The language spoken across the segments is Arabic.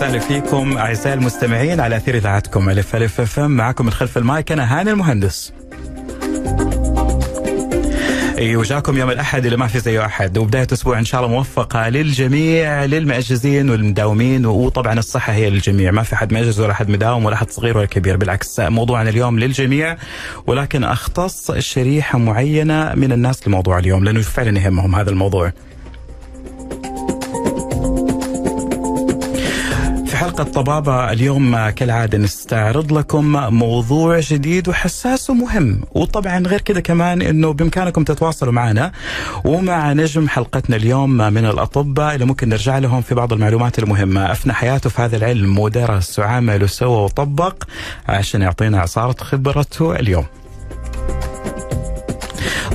وسهلا فيكم أعزائي المستمعين على أثير إذاعتكم ألف ألف أف معكم من خلف المايك أنا هاني المهندس. إي وجاكم يوم الأحد اللي ما في زيه أحد. وبداية أسبوع إن شاء الله موفقة للجميع للمأجزين والمداومين. وطبعا الصحة هي للجميع. ما في حد مأجز ولا حد مداوم ولا حد صغير ولا كبير. بالعكس موضوعنا اليوم للجميع. ولكن أختص شريحة معينة من الناس لموضوع اليوم لأنه فعلا يهمهم هذا الموضوع. حلقة طبابة اليوم كالعادة نستعرض لكم موضوع جديد وحساس ومهم. وطبعا غير كذا كمان إنه بإمكانكم تتواصلوا معنا ومع نجم حلقتنا اليوم من الأطباء اللي ممكن نرجع لهم في بعض المعلومات المهمة. أفنى حياته في هذا العلم ودرس وعمل وسوى وطبق عشان يعطينا عصارة خبرته اليوم.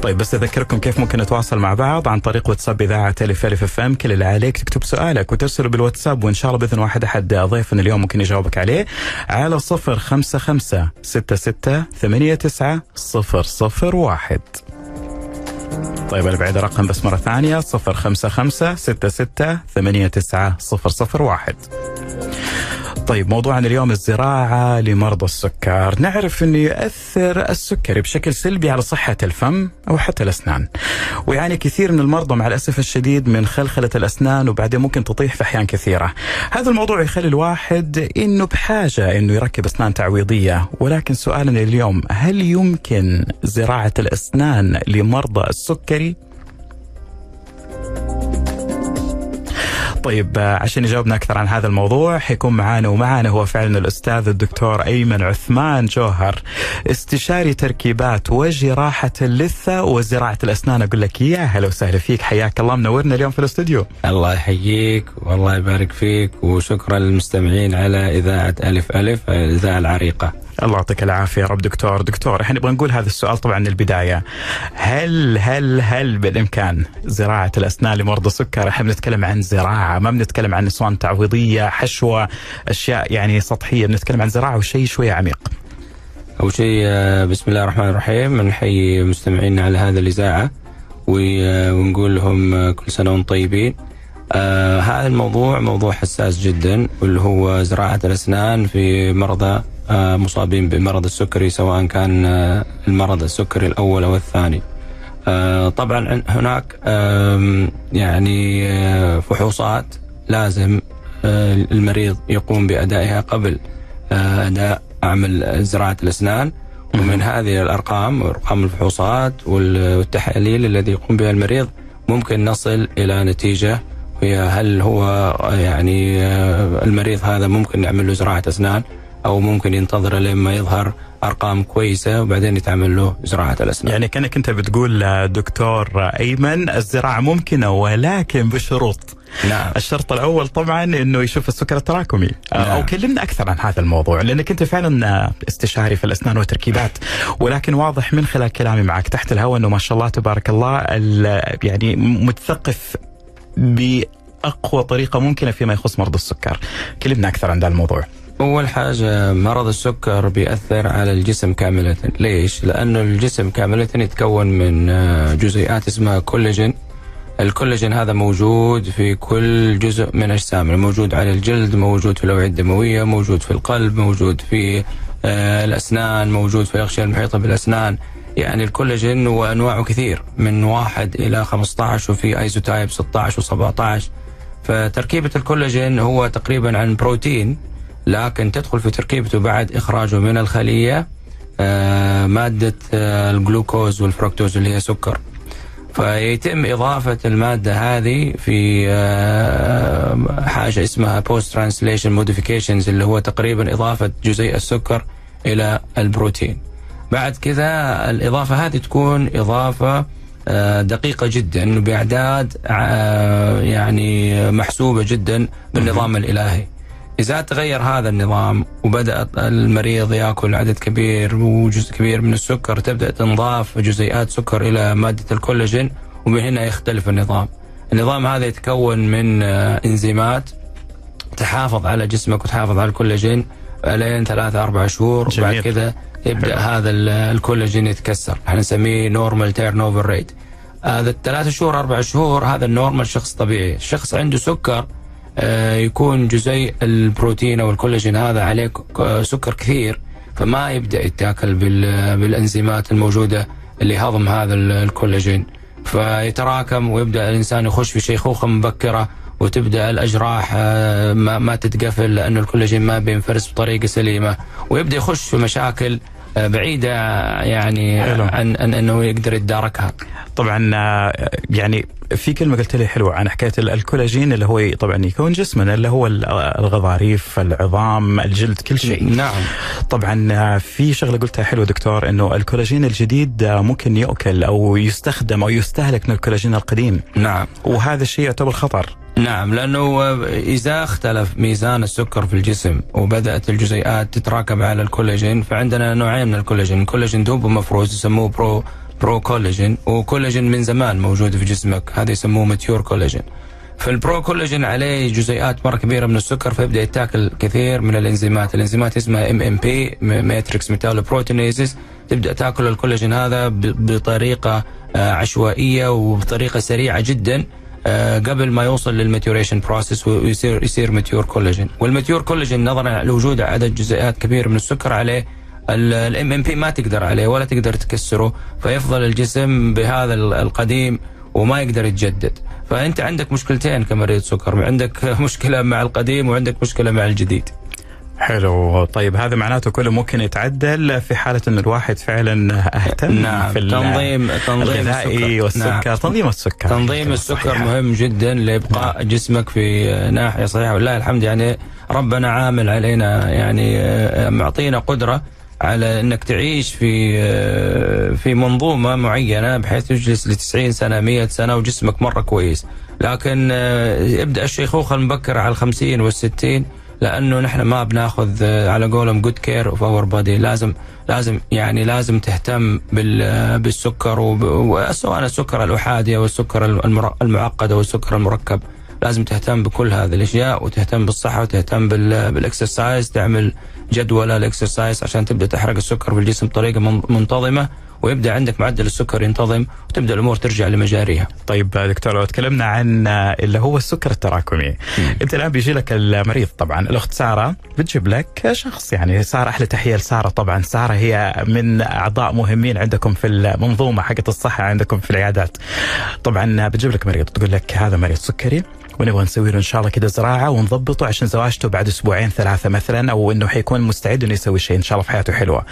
طيب بس أذكركم كيف ممكن نتواصل مع بعض عن طريق واتساب إذاعة ألف ألف أف إم. كل اللي عليك تكتب سؤالك وترسله بالواتساب وإن شاء الله بإذن واحد أحد ضيفنا اليوم ممكن يجاوبك عليه على صفر خمسة خمسة ستة ستة ثمانية تسعة صفر صفر واحد. طيب أنا بعيد الرقم بس مرة ثانية صفر خمسة خمسة ستة ستة ثمانية تسعة صفر صفر واحد. طيب موضوعنا اليوم الزراعة لمرضى السكر. نعرف أنه يؤثر السكري بشكل سلبي على صحة الفم أو حتى الأسنان. ويعاني كثير من المرضى مع الأسف الشديد من خلخلة الأسنان وبعدين ممكن تطيح في أحيان كثيرة. هذا الموضوع يخلي الواحد أنه بحاجة أنه يركب أسنان تعويضية. ولكن سؤالنا اليوم هل يمكن زراعة الأسنان لمرضى السكري؟ طيب عشان يجاوبنا أكثر عن هذا الموضوع حيكون معانا ومعانا هو فعلا الأستاذ الدكتور أيمن عثمان جوهر استشاري تركيبات وجراحه اللثة وزراعة الأسنان. أقول لك يا هلا وسهلا فيك حياك الله منورنا اليوم في الاستوديو. الله يحييك والله يبارك فيك وشكرا للمستمعين على إذاعة ألف ألف الاذاعه العريقة. الله يعطيك العافية يا رب دكتور. دكتور إحنا نبغى نقول هذا السؤال طبعا من البداية. هل هل هل بالإمكان زراعة الأسنان لمرضى السكر؟ إحنا بنتكلم عن زراعة ما بنتكلم عن اسوان تعويضية حشوة أشياء يعني سطحية. بنتكلم عن زراعة وشيء شوية عميق. أول شيء بسم الله الرحمن الرحيم. نحيي مستمعينا على هذا الإذاعة ونقول لهم كل سنة وأنتم طيبين. آه هذا الموضوع موضوع حساس جدا واللي هو زراعة الأسنان في مرضى آه مصابين بمرض السكري سواء كان آه المرض السكري الأول أو الثاني. آه طبعا هناك يعني فحوصات لازم المريض يقوم بأدائها قبل أداء عمل زراعة الأسنان ومن هذه الأرقام أرقام الفحوصات والتحاليل الذي يقوم بها المريض ممكن نصل إلى نتيجة هي هل هو يعني المريض هذا ممكن نعمل له زراعة أسنان أو ممكن ينتظر لما يظهر أرقام كويسة وبعدين يتعمل له زراعة الأسنان. يعني كأنك أنت بتقول دكتور أيمن الزراعة ممكنة ولكن بشروط. نعم. الشرط الأول طبعا إنه يشوف السكر التراكمي نعم. أو كلمنا أكثر عن هذا الموضوع لأنك أنت فعلا استشاري في الأسنان والتركيبات ولكن واضح من خلال كلامي معك تحت الهواء إنه ما شاء الله تبارك الله يعني متثقف بأقوى طريقة ممكنة فيما يخص مرضى السكر. كلمنا أكثر عن هذا الموضوع. أول حاجة مرض السكر بيأثر على الجسم كاملة ليش؟ لأنه الجسم كاملة يتكون من جزيئات اسمها كولاجين الكولاجين هذا موجود في كل جزء من أجسامنا موجود على الجلد موجود في الأوعية الدموية موجود في القلب موجود في الأسنان موجود في الأغشية المحيطة بالأسنان يعني الكولاجين وأنواعه كثير من واحد إلى 15 وفي isotype 16 و17 فتركيبة الكولاجين هو تقريبا عن بروتين لكن تدخل في تركيبته بعد إخراجه من الخلية مادة الجلوكوز والفركتوز اللي هي سكر. فيتم إضافة المادة هذه في حاجة اسمها post translation modifications اللي هو تقريبا إضافة جزيء السكر إلى البروتين. بعد كذا الإضافة هذه تكون إضافة دقيقة جدا بأعداد يعني محسوبة جدا بالنظام الإلهي. إذا تغير هذا النظام وبدأ المريض يأكل عدد كبير وجزء كبير من السكر تبدأ تنضاف جزيئات سكر إلى مادة الكولاجين ومن هنا يختلف النظام. النظام هذا يتكون من إنزيمات تحافظ على جسمك وتحافظ على الكولاجين لين ثلاثة أربع شهور وبعد كذا يبدأ هذا الكولاجين يتكسر. إحنا نسميه normal turnover rate هذا الثلاث شهور أربع شهور هذا ال normal شخص طبيعي. الشخص عنده سكر آه، يكون جزيء البروتين أو الكولاجين هذا عليه سكر كثير فما يبدأ يتاكل بال- بالأنزيمات الموجودة اللي هضم هذا ال- الكولاجين فيتراكم ويبدأ الإنسان يخش في شيخوخه مبكرة وتبدأ الأجراح آه، ما, تتقفل لأنه الكولاجين ما بينفرز بطريقة سليمة ويبدأ يخش في مشاكل بعيدة يعني. عن, عن أنه يقدر يتداركها. طبعا آه، يعني في كلمة قلت لي حلوة عن حكاية ال- الكولاجين اللي هو طبعا يكون جسمنا اللي هو ال- الغضاريف العظام الجلد كل شيء. نعم. طبعا آه، في شغلة قلتها حلوة دكتور إنه الكولاجين الجديد آه، ممكن يؤكل أو يستخدم أو يستهلك من الكولاجين القديم. نعم. وهذا الشيء يعتبر خطر. نعم لأنه إذا اختلف ميزان السكر في الجسم وبدأت الجزيئات تتراكم على الكولاجين فعندنا نوعين من الكولاجين، الكولاجين دوب مفروز يسموه pro pro-collagen وكولاجين من زمان موجود في جسمك. هذا يسموه mature collagen. فال pro-collagen عليه جزيئات مرة كبيرة من السكر فيبدأ يتاكل كثير من الإنزيمات، الإنزيمات اسمها MMP matrix metalloproteinases تبدأ تاكل الكولاجين هذا بطريقة آه، عشوائية وبطريقة سريعة جدا آه، قبل ما يوصل لل maturation process ويصير يصير mature collagen وال mature collagen نظرا لوجود عدد جزيئات كبير من السكر عليه ال MMP ما تقدر عليه ولا تقدر تكسره فيفضل الجسم بهذا ال- القديم وما يقدر يتجدد. فأنت عندك مشكلتين كمريض سكر عندك مشكلة مع القديم وعندك مشكلة مع الجديد. حلو طيب هذا معناته كله ممكن يتعدل في حالة أن الواحد فعلا أهتم نعم في تنظيم تنظيم السكر. والسكر نعم. تنظيم السكر. تنظيم السكر صحيح. مهم جدا لإبقاء جسمك في ناحية صحيحة. ولله الحمد يعني ربنا عامل علينا يعني آه، معطينا قدرة على أنك تعيش في آه، في منظومة معينة بحيث تجلس ل 90 سنة 100 سنة وجسمك مرة كويس. لكن آه، يبدا الشيخوخه المبكره على ال 50 وال 60 لأنه نحن ما بناخذ آه، على قولهم good care of our body لازم لازم يعني لازم تهتم بال- بالسكر سواء السكر الأحادي أو السكر المعقد أو السكر المركب. لازم تهتم بكل هذه الأشياء وتهتم بالصحة وتهتم بال- بال exercise تعمل جدول ال exercise عشان تبدأ تحرق السكر في الجسم بطريقة من- منتظمة ويبدأ عندك معدل السكر ينتظم وتبدأ الأمور ترجع لمجاريها. طيب دكتور لو تكلمنا عن اللي هو السكر التراكمي. أنت الآن بيجي لك المريض طبعا الأخت سارة بتجيب لك شخص يعني سارة أحلى تحية لسارة طبعا. سارة هي من أعضاء مهمين عندكم في المنظومة حقت الصحة عندكم في العيادات. طبعا بتجيب لك مريض تقول لك هذا مريض سكري ونبغى نسوي له إن شاء الله كده زراعة ونضبطه عشان زواجته بعد أسبوعين ثلاثة مثلا أو إنه حيكون مستعد إنه يسوي شيء إن شاء الله في حياته حلوة.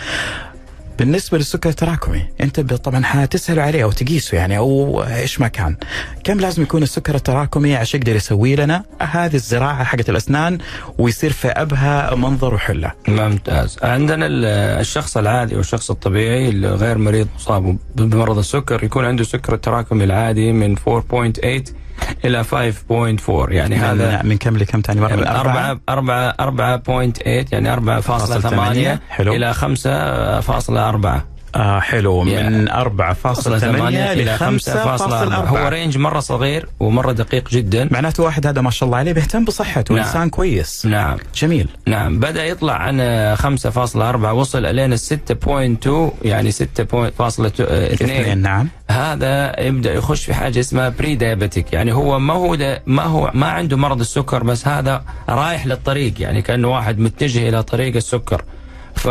بالنسبة للسكر التراكمي أنت طبعا حتسال عليه أو تقيسه يعني أو إيش ما كان. كم لازم يكون السكر التراكمي عشان يقدر يسوي لنا هذه الزراعة حقت الأسنان ويصير في ابهى منظر وحلة؟ ممتاز. عندنا ال- الشخص العادي والشخص الطبيعي اللي غير مريض مصاب بمرض السكر يكون عنده سكر التراكمي العادي من 4.8 إلى 5.4 يعني من هذا من كم لكم ثاني مرة؟ من 4 4 4.8 يعني 4.8 إلى 5.4 آه حلو. من 4.8 ل 5.4 هو رينج مرة صغير ومرة دقيق جدا. معناته واحد هذا ما شاء الله عليه بيهتم بصحته نعم. انسان كويس. نعم. جميل. نعم. بدأ يطلع عن 5.4 وصل إلينا 6.2 يعني 6.2 اثنين. نعم. هذا يبدأ يخش في حاجة اسمها بري دايابيتك يعني هو ما هو ما هو ما عنده مرض السكر بس هذا رايح للطريق يعني كأنه واحد متجه إلى طريق السكر. ف...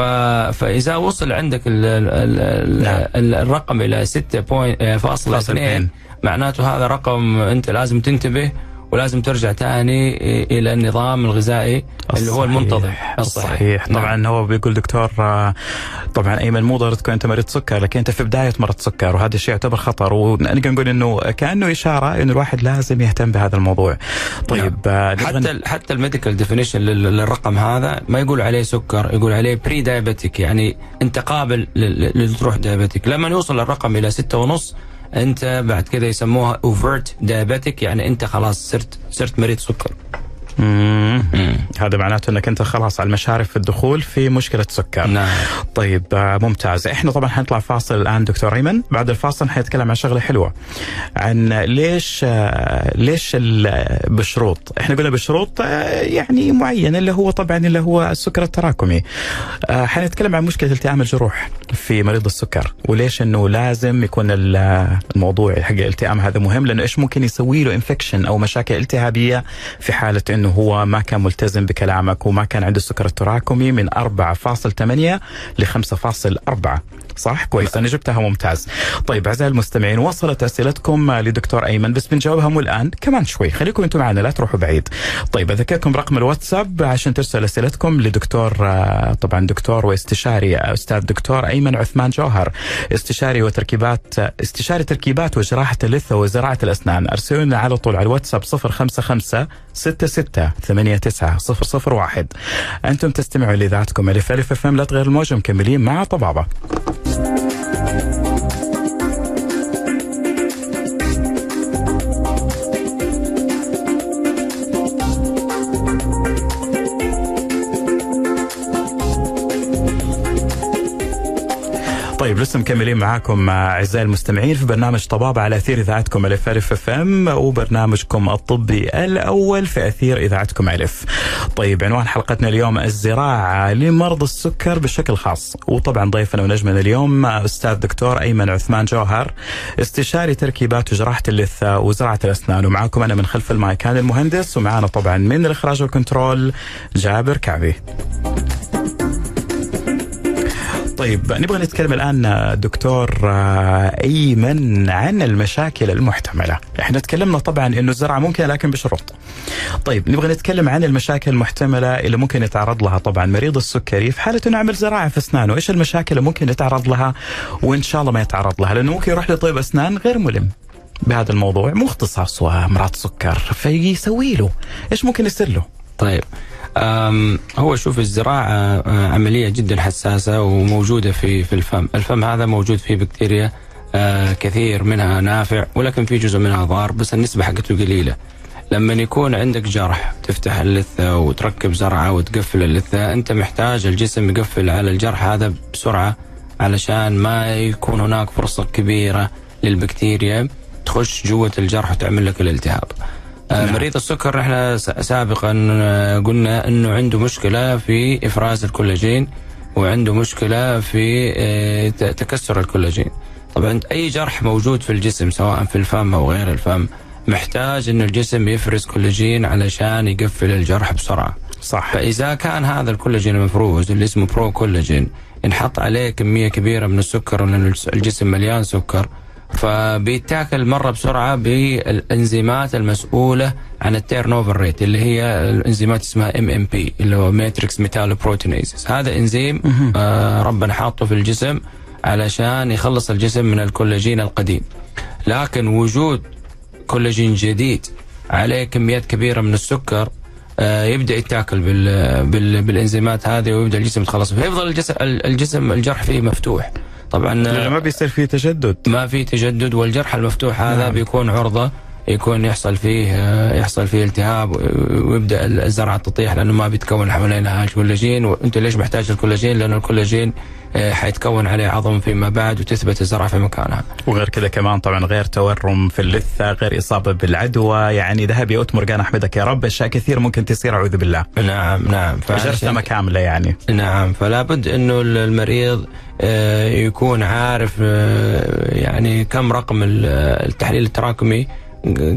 فإذا وصل عندك ال... ال... ال... نعم. ال... الرقم إلى 6.2 فاصل اثنين. معناته هذا رقم أنت لازم تنتبه ولازم ترجع تاني إلى النظام الغذائي اللي هو الصحيح. المنتظم. الصحيح. نعم. طبعا هو بيقول دكتور آه، طبعا ايمن مو ضروري تكون أنت مريض سكر لكن أنت في بداية مرض سكر وهذا الشيء يعتبر خطر. ونقدر نقول إنه كأنه إشارة إنه الواحد لازم يهتم بهذا الموضوع. طيب آه، نبغى حتى حتى ال medical definition للرقم هذا ما يقول عليه سكر يقول عليه pre-diabetic يعني انت قابل لل- لل- تروح diabetic لما يوصل الرقم إلى ستة ونص أنت بعد كذا يسموها overt diabetic يعني أنت خلاص صرت صرت مريض سكر. مم. هذا معناته إنك أنت خلاص على المشارف في الدخول في مشكلة سكر. نعم. طيب آه، ممتاز. إحنا طبعا حنطلع فاصل الآن دكتور ايمن بعد الفاصل حنتكلم عن شغلة حلوة عن ليش آه، ليش بشروط إحنا قلنا بشروط آه، يعني معينه اللي هو طبعا اللي هو السكر التراكمي. حنتكلم عن مشكلة التئام الجروح في مريض السكر وليش إنه لازم يكون ال- الموضوع حق الالتئام هذا مهم لأنه إيش ممكن يسوي له infection أو مشاكل التهابية في حالة إنه إنه هو ما كان ملتزم بكلامك وما كان عنده السكر التراكمي من 4.8 ل 5.4 صح؟ كويس أنا جبتها ممتاز. طيب أعزائي المستمعين وصلت أسئلتكم لدكتور أيمن بس بنجاوبها مو الآن كمان شوي. خليكم أنتم معنا لا تروحوا بعيد. طيب أذكركم رقم الواتساب عشان ترسل أسئلتكم لدكتور آه، طبعا دكتور واستشاري أستاذ دكتور أيمن عثمان جوهر استشاري وتركيبات استشاري تركيبات وجراحة اللثة وزراعة الأسنان. ارسلوا لنا على طول على الواتساب 055 66 89 001 أنتم تستمعوا لإذاعتكم ألف ألف لا تغير الموجه مكملين مع طبابة. Thank you. طيب لسه مكملين معاكم أعزائي المستمعين في برنامج طبابة على أثير إذاعتكم ألف ألف أف أم وبرنامجكم الطبي الأول في أثير إذاعتكم ألف. طيب عنوان حلقتنا اليوم الزراعة لمرضى السكر بشكل خاص وطبعا ضيفنا ونجمنا اليوم أستاذ دكتور أيمن عثمان جوهر استشاري تركيبات وجراحة اللثه وزراعة الأسنان ومعاكم أنا من خلف المايكان المهندس ومعانا طبعا من الإخراج والكنترول جابر كعبي. طيب نبغى نتكلم الآن دكتور أيمن عن المشاكل المحتملة، إحنا تكلمنا طبعا إنه الزراعه ممكنة لكن بشروط. طيب نبغى نتكلم عن المشاكل المحتملة اللي ممكن يتعرض لها طبعا. مريض السكري في حالة إنه عمل زراعة في أسنانه، إيش المشاكل اللي ممكن يتعرض لها؟ وإن شاء الله ما يتعرض لها، لأنه ممكن يروح لطبيب أسنان غير ملم. بهذا الموضوع. مو اختصاص وامراض سكر فيسوي له. إيش ممكن يصير له؟ طيب هو شوف الزراعة عملية جدا حساسة وموجودة في في الفم، الفم هذا موجود فيه بكتيريا كثير منها نافع ولكن في جزء منها ضار بس النسبة حقته قليلة. لما يكون عندك جرح تفتح اللثة وتركب زرعة وتقفل اللثة أنت محتاج الجسم يقفل على الجرح هذا بسرعة علشان ما يكون هناك فرصة كبيرة للبكتيريا تخش جوة الجرح وتعمل لك الالتهاب. نعم. مريض السكر إحنا سابقا قلنا إنه عنده مشكلة في إفراز الكولاجين وعنده مشكلة في تكسر الكولاجين. طبعا أي جرح موجود في الجسم سواء في الفم أو غير الفم محتاج انه الجسم يفرز كولاجين علشان يقفل الجرح بسرعة. صح فإذا كان هذا الكولاجين المفروز اللي اسمه pro-collagen ينحط عليه كمية كبيرة من السكر لأن الجسم مليان سكر فبيتاكل مرة بسرعة بالأنزيمات المسؤولة عن ال turnover rate اللي هي الأنزيمات اسمها MMP اللي هو matrix metalloproteinase هذا إنزيم آه ربنا حاطه في الجسم علشان يخلص الجسم من الكولاجين القديم. لكن وجود كولاجين جديد عليه كميات كبيرة من السكر آه يبدأ يتاكل بال بال بالإنزيمات هذه ويبدأ الجسم يتخلص. فيفضل الجسم الجسم الجرح فيه مفتوح. طبعا ما بيصير فيه تجدد ما في تجدد والجرح المفتوح هذا نعم. بيكون عرضة يكون يحصل فيه يحصل فيه التهاب ويبدأ الزرعة تطيح لأنه ما بيتكون حوالينها الكولاجين وأنت ليش محتاج الكولاجين؟ لأنه الكولاجين حيتكون عليه عظم فيما بعد وتثبت الزرعة في مكانها. وغير كذا كمان طبعا غير تورم في اللثة، غير إصابة بالعدوى، يعني ذهبي أوت مرجان أحمدك يا رب أشياء كثير ممكن تصير أعوذ بالله. نعم نعم جرثمة كاملة يعني. نعم فلا بد إنه المريض يكون عارف يعني كم رقم التحليل التراكمي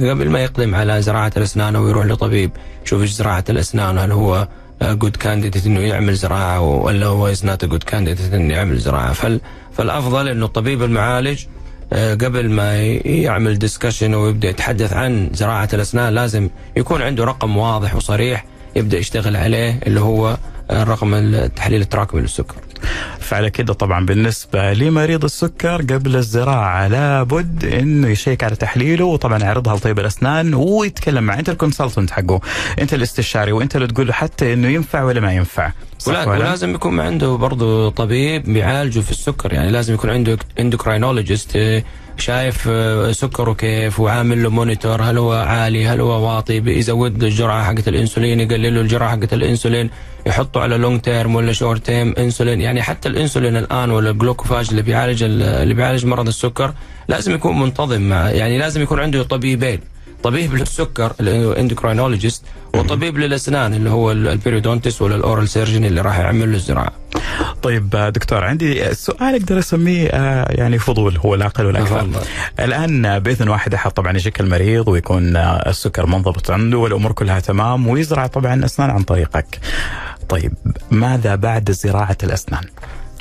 قبل ما يقدم على زراعة الأسنان أو يروح لطبيب يشوف إيش زراعة الأسنان هل هو good candidate إنه يعمل زراعة ولا هو is not good candidate إنه يعمل زراعة فال فالأفضل إنه الطبيب المعالج قبل ما يعمل discussion ويبدا يتحدث عن زراعة الأسنان لازم يكون عنده رقم واضح وصريح يبدأ يشتغل عليه اللي هو الرقم التحليل التراكمي للسكر. فعلى كده طبعا بالنسبة لمريض السكر قبل الزراعة لابد إنه يشيك على تحليله وطبعا يعرضها لطبيب الأسنان ويتكلم مع أنت ال consultant حقه، أنت الاستشاري وأنت اللي تقول له حتى إنه ينفع ولا ما ينفع. ولا ولازم يكون عنده برضه طبيب بيعالجه في السكر يعني لازم يكون عنده endocrinologist شايف سكره كيف؟ وعامل له monitor. هل هو عالي؟ هل هو واطي؟ بيزود له الجرعة حقت الإنسولين يقلل له الجرعة حقت الإنسولين. يحطه على long term ولا short term insulin يعني حتى الإنسولين الآن ولا الجلوكوفاج اللي بيعالج اللي بيعالج مرض السكر لازم يكون منتظم مع يعني لازم يكون عنده طبيبين. طبيب للسكر ال endocrinologist وطبيب للأسنان اللي هو ال periodontist ولا ال oral surgeon اللي راح يعمل له الزراعة. طيب آه، دكتور عندي سؤال أقدر أسميه آه، يعني فضول هو لا أقل ولا أكثر. تفضل. الآن بإذن واحد أحد طبعا يجيك المريض ويكون آه، السكر منضبط عنده والأمور كلها تمام ويزرع طبعا أسنان عن طريقك. طيب ماذا بعد زراعة الأسنان؟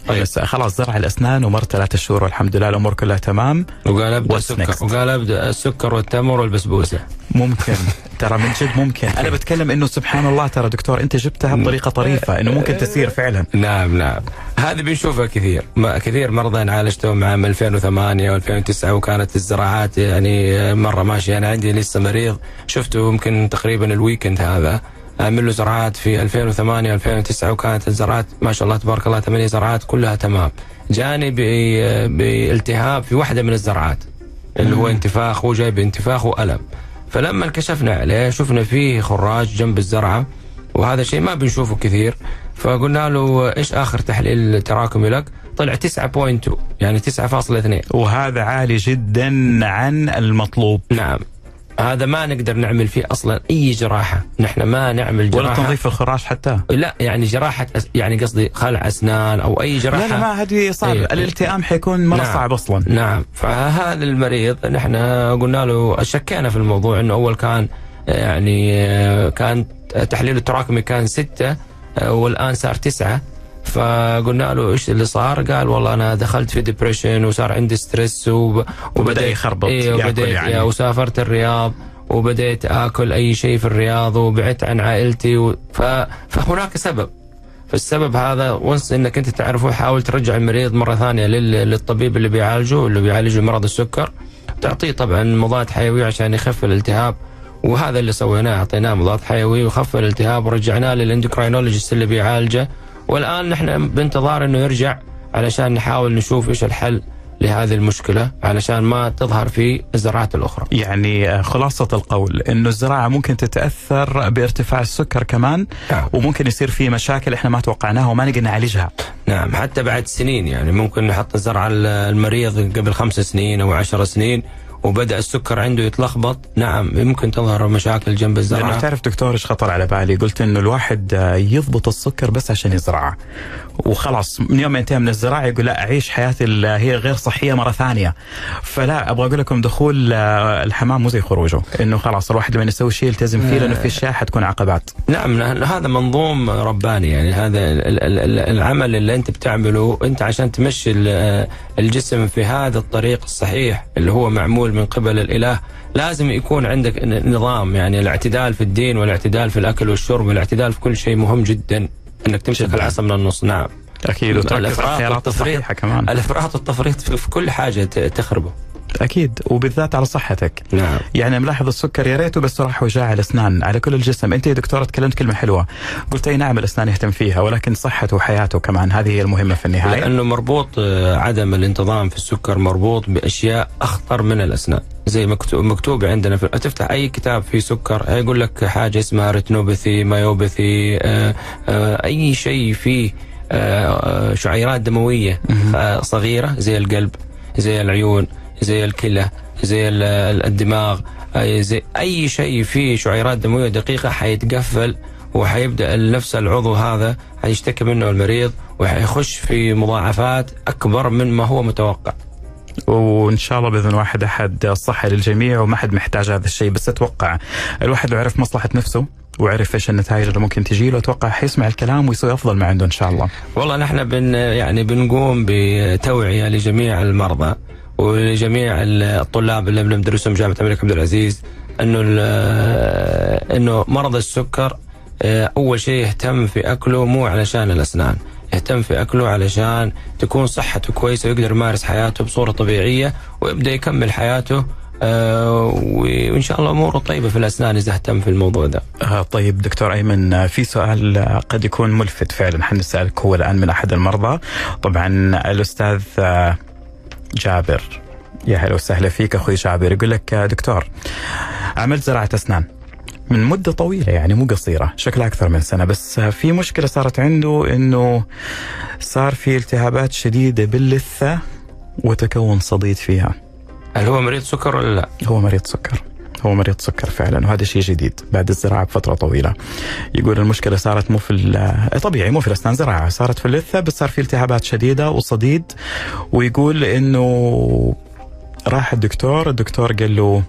طيب. بس خلاص زرع الأسنان ومر ثلاثة شهور والحمد لله الأمور كلها تمام. وقال أبدأ السكر؟ وقال أبدأ السكر والتمر والبسبوسة. ممكن. ترى من جد ممكن. أنا بتكلم إنه سبحان الله ترى دكتور أنت جبتها بطريقة طريفة إنه ممكن تسير فعلا. نعم نعم. هذه بنشوفها كثير. ما كثير مرضى عالجتهم عام 2008 و2009 وكانت الزراعات يعني مرة ماشية. أنا عندي لسه مريض شفته يمكن تقريبا الويكند هذا. أعمل له زراعات في 2008 2009 وكانت الزراعات ما شاء الله تبارك الله ثمانية زراعات كلها تمام. جاني بالتهاب في واحدة من الزراعات اللي هو انتفاخ هو جاي بانتفاخ وألم. فلما كشفنا عليه شفنا فيه خراج جنب الزرعة وهذا شيء ما بنشوفه كثير. فقلنا له إيش آخر تحليل تراكمي لك؟ طلع 9.2 يعني 9.2 وهذا عالي جدا عن المطلوب. نعم. هذا ما نقدر نعمل فيه أصلا. أي جراحة. نحن ما نعمل ولا جراحة. تنظيف الخراج حتى. لا يعني جراحة يعني قصدي خلع أسنان أو أي جراحه لا لا ما هذه صعب إيه. الالتئام حيكون مرة نعم. صعب أصلا. نعم. فهذا المريض نحن قلنا له شكينا في الموضوع إنه أول كان يعني كان تحليل التراكمي كان ستة آه، والآن صار تسعة. فقلنا له إيش اللي صار؟ قال والله أنا دخلت في depression وصار عندي stress وب... وبدأ يخربط، إيه وبدأت يعني. وسافرت الرياض وبديت آكل أي شيء في الرياض وبعدت عن عائلتي و... ف... فهناك سبب فالسبب هذا ونس إنك أنت تعرفه حاول ترجع المريض مرة ثانية لل... للطبيب اللي بيعالجه اللي بيعالجه مرض السكر تعطيه طبعا مضاد حيوي عشان يخف الالتهاب وهذا اللي سويناه أعطيناه مضاد حيوي وخف الالتهاب ورجعناه للاندوكراينولوجيست اللي بيعالجه والآن نحن بانتظار إنه يرجع علشان نحاول نشوف إيش الحل لهذه المشكلة علشان ما تظهر في الزراعات الأخرى. يعني آه، خلاصة القول إنه الزراعة ممكن تتأثر بارتفاع السكر كمان نعم. وممكن يصير في مشاكل إحنا ما توقعناها وما نقدر نعالجها نعم حتى بعد سنين يعني ممكن نحط الزرع المريض قبل خمس سنين أو عشر سنين وبدأ السكر عنده يتلخبط. نعم يمكن تظهر مشاكل جنب لأنه الزرعه تعرف دكتور إيش خطر على بالي؟ قلت إنه الواحد آه، يضبط السكر بس عشان يزرعه. وخلاص من يوم ينتهي من الزراعة يقول لا أعيش حياتي اللي هي غير صحية مرة ثانية. فلا أبغى أقول لكم دخول آه، الحمام مو زي خروجه إنه خلاص الواحد لما يسوي شيء يلتزم فيه لأنه في أشياء حتكون عقبات. نعم هذا منظوم رباني يعني هذا ال- ال- ال- العمل اللي أنت بتعمله أنت عشان تمشي ال- الجسم في هذا الطريق الصحيح اللي هو معمول من قبل الإله لازم يكون عندك نظام يعني الاعتدال في الدين والاعتدال في الأكل والشرب والاعتدال في كل شيء مهم جدا. إنك تمسك. العصا من النص. نعم. أكيد. وتركز على الخيارات والتفريط. الصحيحة كمان. الافراط والتفريط في كل حاجة تخربه. أكيد وبالذات على صحتك. نعم. يعني ملاحظ السكر يا ريته بس راح وجاع الأسنان على كل الجسم. أنت يا دكتورة تكلمت كلمة حلوة. قلت أي نعم الأسنان يهتم فيها ولكن صحته وحياته كمان هذه هي المهمة في النهاية. لأنه مربوط آه، عدم الانتظام في السكر مربوط بأشياء أخطر من الأسنان. زي مكتوب مكتوب عندنا في تفتح أي كتاب فيه سكر يقول لك حاجة اسمها ريتنوباثي مايوباثي آه، آه، أي شيء فيه شعيرات دموية صغيرة زي القلب زي العيون. زي الكلى زي ال- ال- الدماغ زي أي شيء فيه شعيرات دموية دقيقة حيتقفل وحيبدأ نفس العضو هذا حيشتكي منه المريض وحيخش في مضاعفات أكبر من ما هو متوقع. وإن شاء الله بإذن واحد أحد الصحة للجميع وما حد محتاج هذا الشيء بس أتوقع الواحد لو عرف مصلحة نفسه وعرف إيش النتائج اللي ممكن تجي له أتوقع حيسمع الكلام ويسوي أفضل ما عنده إن شاء الله. والله نحن بن يعني بنقوم بتوعية لجميع المرضى ولجميع الطلاب اللي بندرسهم جامعة الملك عبد العزيز إنه إنه مرض السكر آه، أول شيء يهتم في أكله مو علشان الأسنان يهتم في أكله علشان تكون صحته كويسة ويقدر يمارس حياته بصورة طبيعية ويبدأ يكمل حياته آه، وإن شاء الله أموره طيبة في الأسنان إذا اهتم في الموضوع ده. آه طيب دكتور أيمن آه، في سؤال قد يكون ملفت فعلا حنسالك هو الآن من أحد المرضى طبعا الأستاذ جابر. يا هلا وسهلا فيك أخوي جابر. يقول لك دكتور عملت زراعة أسنان من مدة طويلة يعني مو قصيرة شكلها أكثر من سنة بس في مشكلة صارت عنده إنه صار في التهابات شديدة باللثة وتكون صديد فيها. هل هو مريض سكر ولا لا؟ هو مريض سكر. هو مريض سكر فعلا وهذا شيء جديد بعد الزراعة بفترة طويلة. يقول المشكلة صارت مو في ال- طبيعي مو في الأسنان زراعة. صارت في اللثة بس صار في التهابات شديدة وصديد. ويقول إنه راح الدكتور الدكتور قال له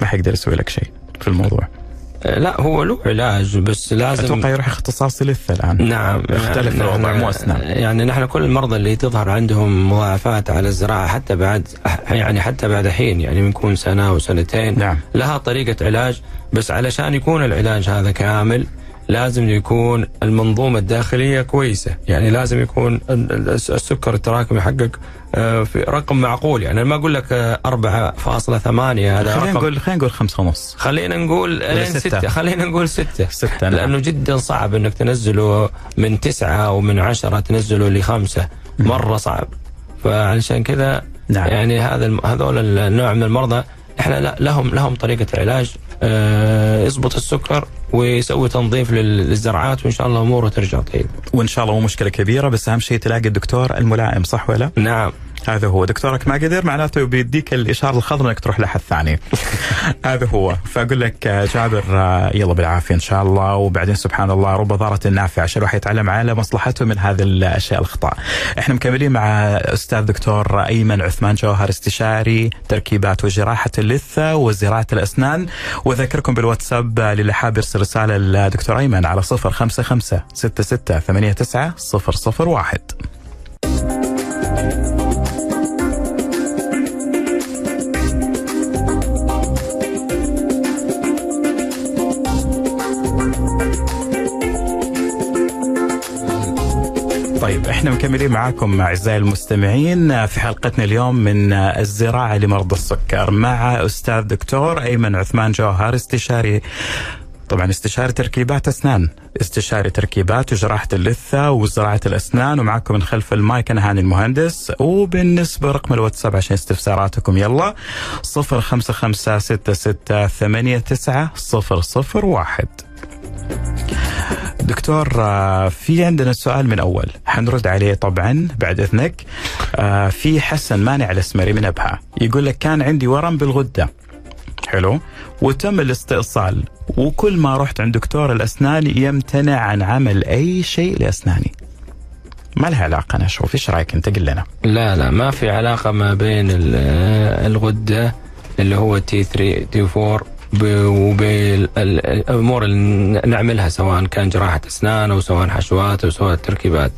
ما حيقدر يسوي لك شيء في الموضوع. آه، لا هو له علاج بس لازم أتوقع يروح اختصاصي لثه الآن نعم يختلف يعني الوضع، نحن- مو أسنان. يعني نحن كل المرضى اللي تظهر عندهم مضاعفات على الزراعة حتى بعد يعني حتى بعد حين يعني بنكون سنة أو سنتين نعم. لها طريقة علاج بس علشان يكون العلاج هذا كامل لازم يكون المنظومة الداخلية كويسة. يعني لازم يكون ال- ال- السكر التراكمي حقك آه، في رقم معقول. يعني أنا ما أقول لك آه، 4.8 هذا خلينا نقول خلينا نقول خمسة ونص. خلينا نقول لين ستة. خلينا نقول ستة. ستة نعم. لأنه جدا صعب أنك تنزله من تسعة أو من عشرة تنزله لخمسة. مرة صعب. فعلشان كذا نعم. يعني هذا هذول النوع من المرضى إحنا لا- لهم لهم طريقة علاج آه، يضبط السكر ويسوي تنظيف لل- للزرعات وإن شاء الله أموره ترجع طيب. وإن شاء الله مو مشكلة كبيرة بس أهم شيء تلاقي الدكتور الملائم صح ولا؟ نعم. هذا هو. دكتورك ما قدر معناته بيديك الإشارة الخضراء إنك تروح لحد ثاني. هذا هو. فأقول لك جابر يلا بالعافية إن شاء الله. وبعدين سبحان الله رب ضارة نافعة. عشان الواحد يتعلم على مصلحته من هذه الأشياء الخطا إحنا مكملين مع أستاذ دكتور أيمن عثمان جوهر استشاري تركيبات وجراحة اللثة وزراعة الأسنان. وأذكركم بالواتساب للي حاب يرسل رسالة للدكتور أيمن على 055 66 89 001 طيب إحنا مكملين معاكم أعزائي المستمعين في حلقتنا اليوم من الزراعة لمرضى السكر مع أستاذ دكتور أيمن عثمان جوهر استشاري طبعا استشاري تركيبات أسنان استشاري تركيبات وجراحة اللثة وزراعة الأسنان ومعكم من خلف المايك أنا هاني المهندس. وبالنسبة رقم الواتساب عشان استفساراتكم يلا 0556689001 دكتور آه، في عندنا سؤال من أول. حنرد عليه طبعا بعد إذنك. آه، في حسن مانع الأسمري من أبها. يقول لك كان عندي ورم بالغدة. حلو. وتم الاستئصال. وكل ما رحت عند دكتور الأسنان يمتنع عن عمل أي شيء لأسناني. ما لها علاقة أنا أشوف. إيش رأيك أنت؟ قل لنا. لا لا ما في علاقة ما بين ال- الغدة اللي هو تي 3 تي 4 وبالأمور اللي نعملها سواء كان جراحة أسنان أو سواء حشوات أو سواء تركيبات.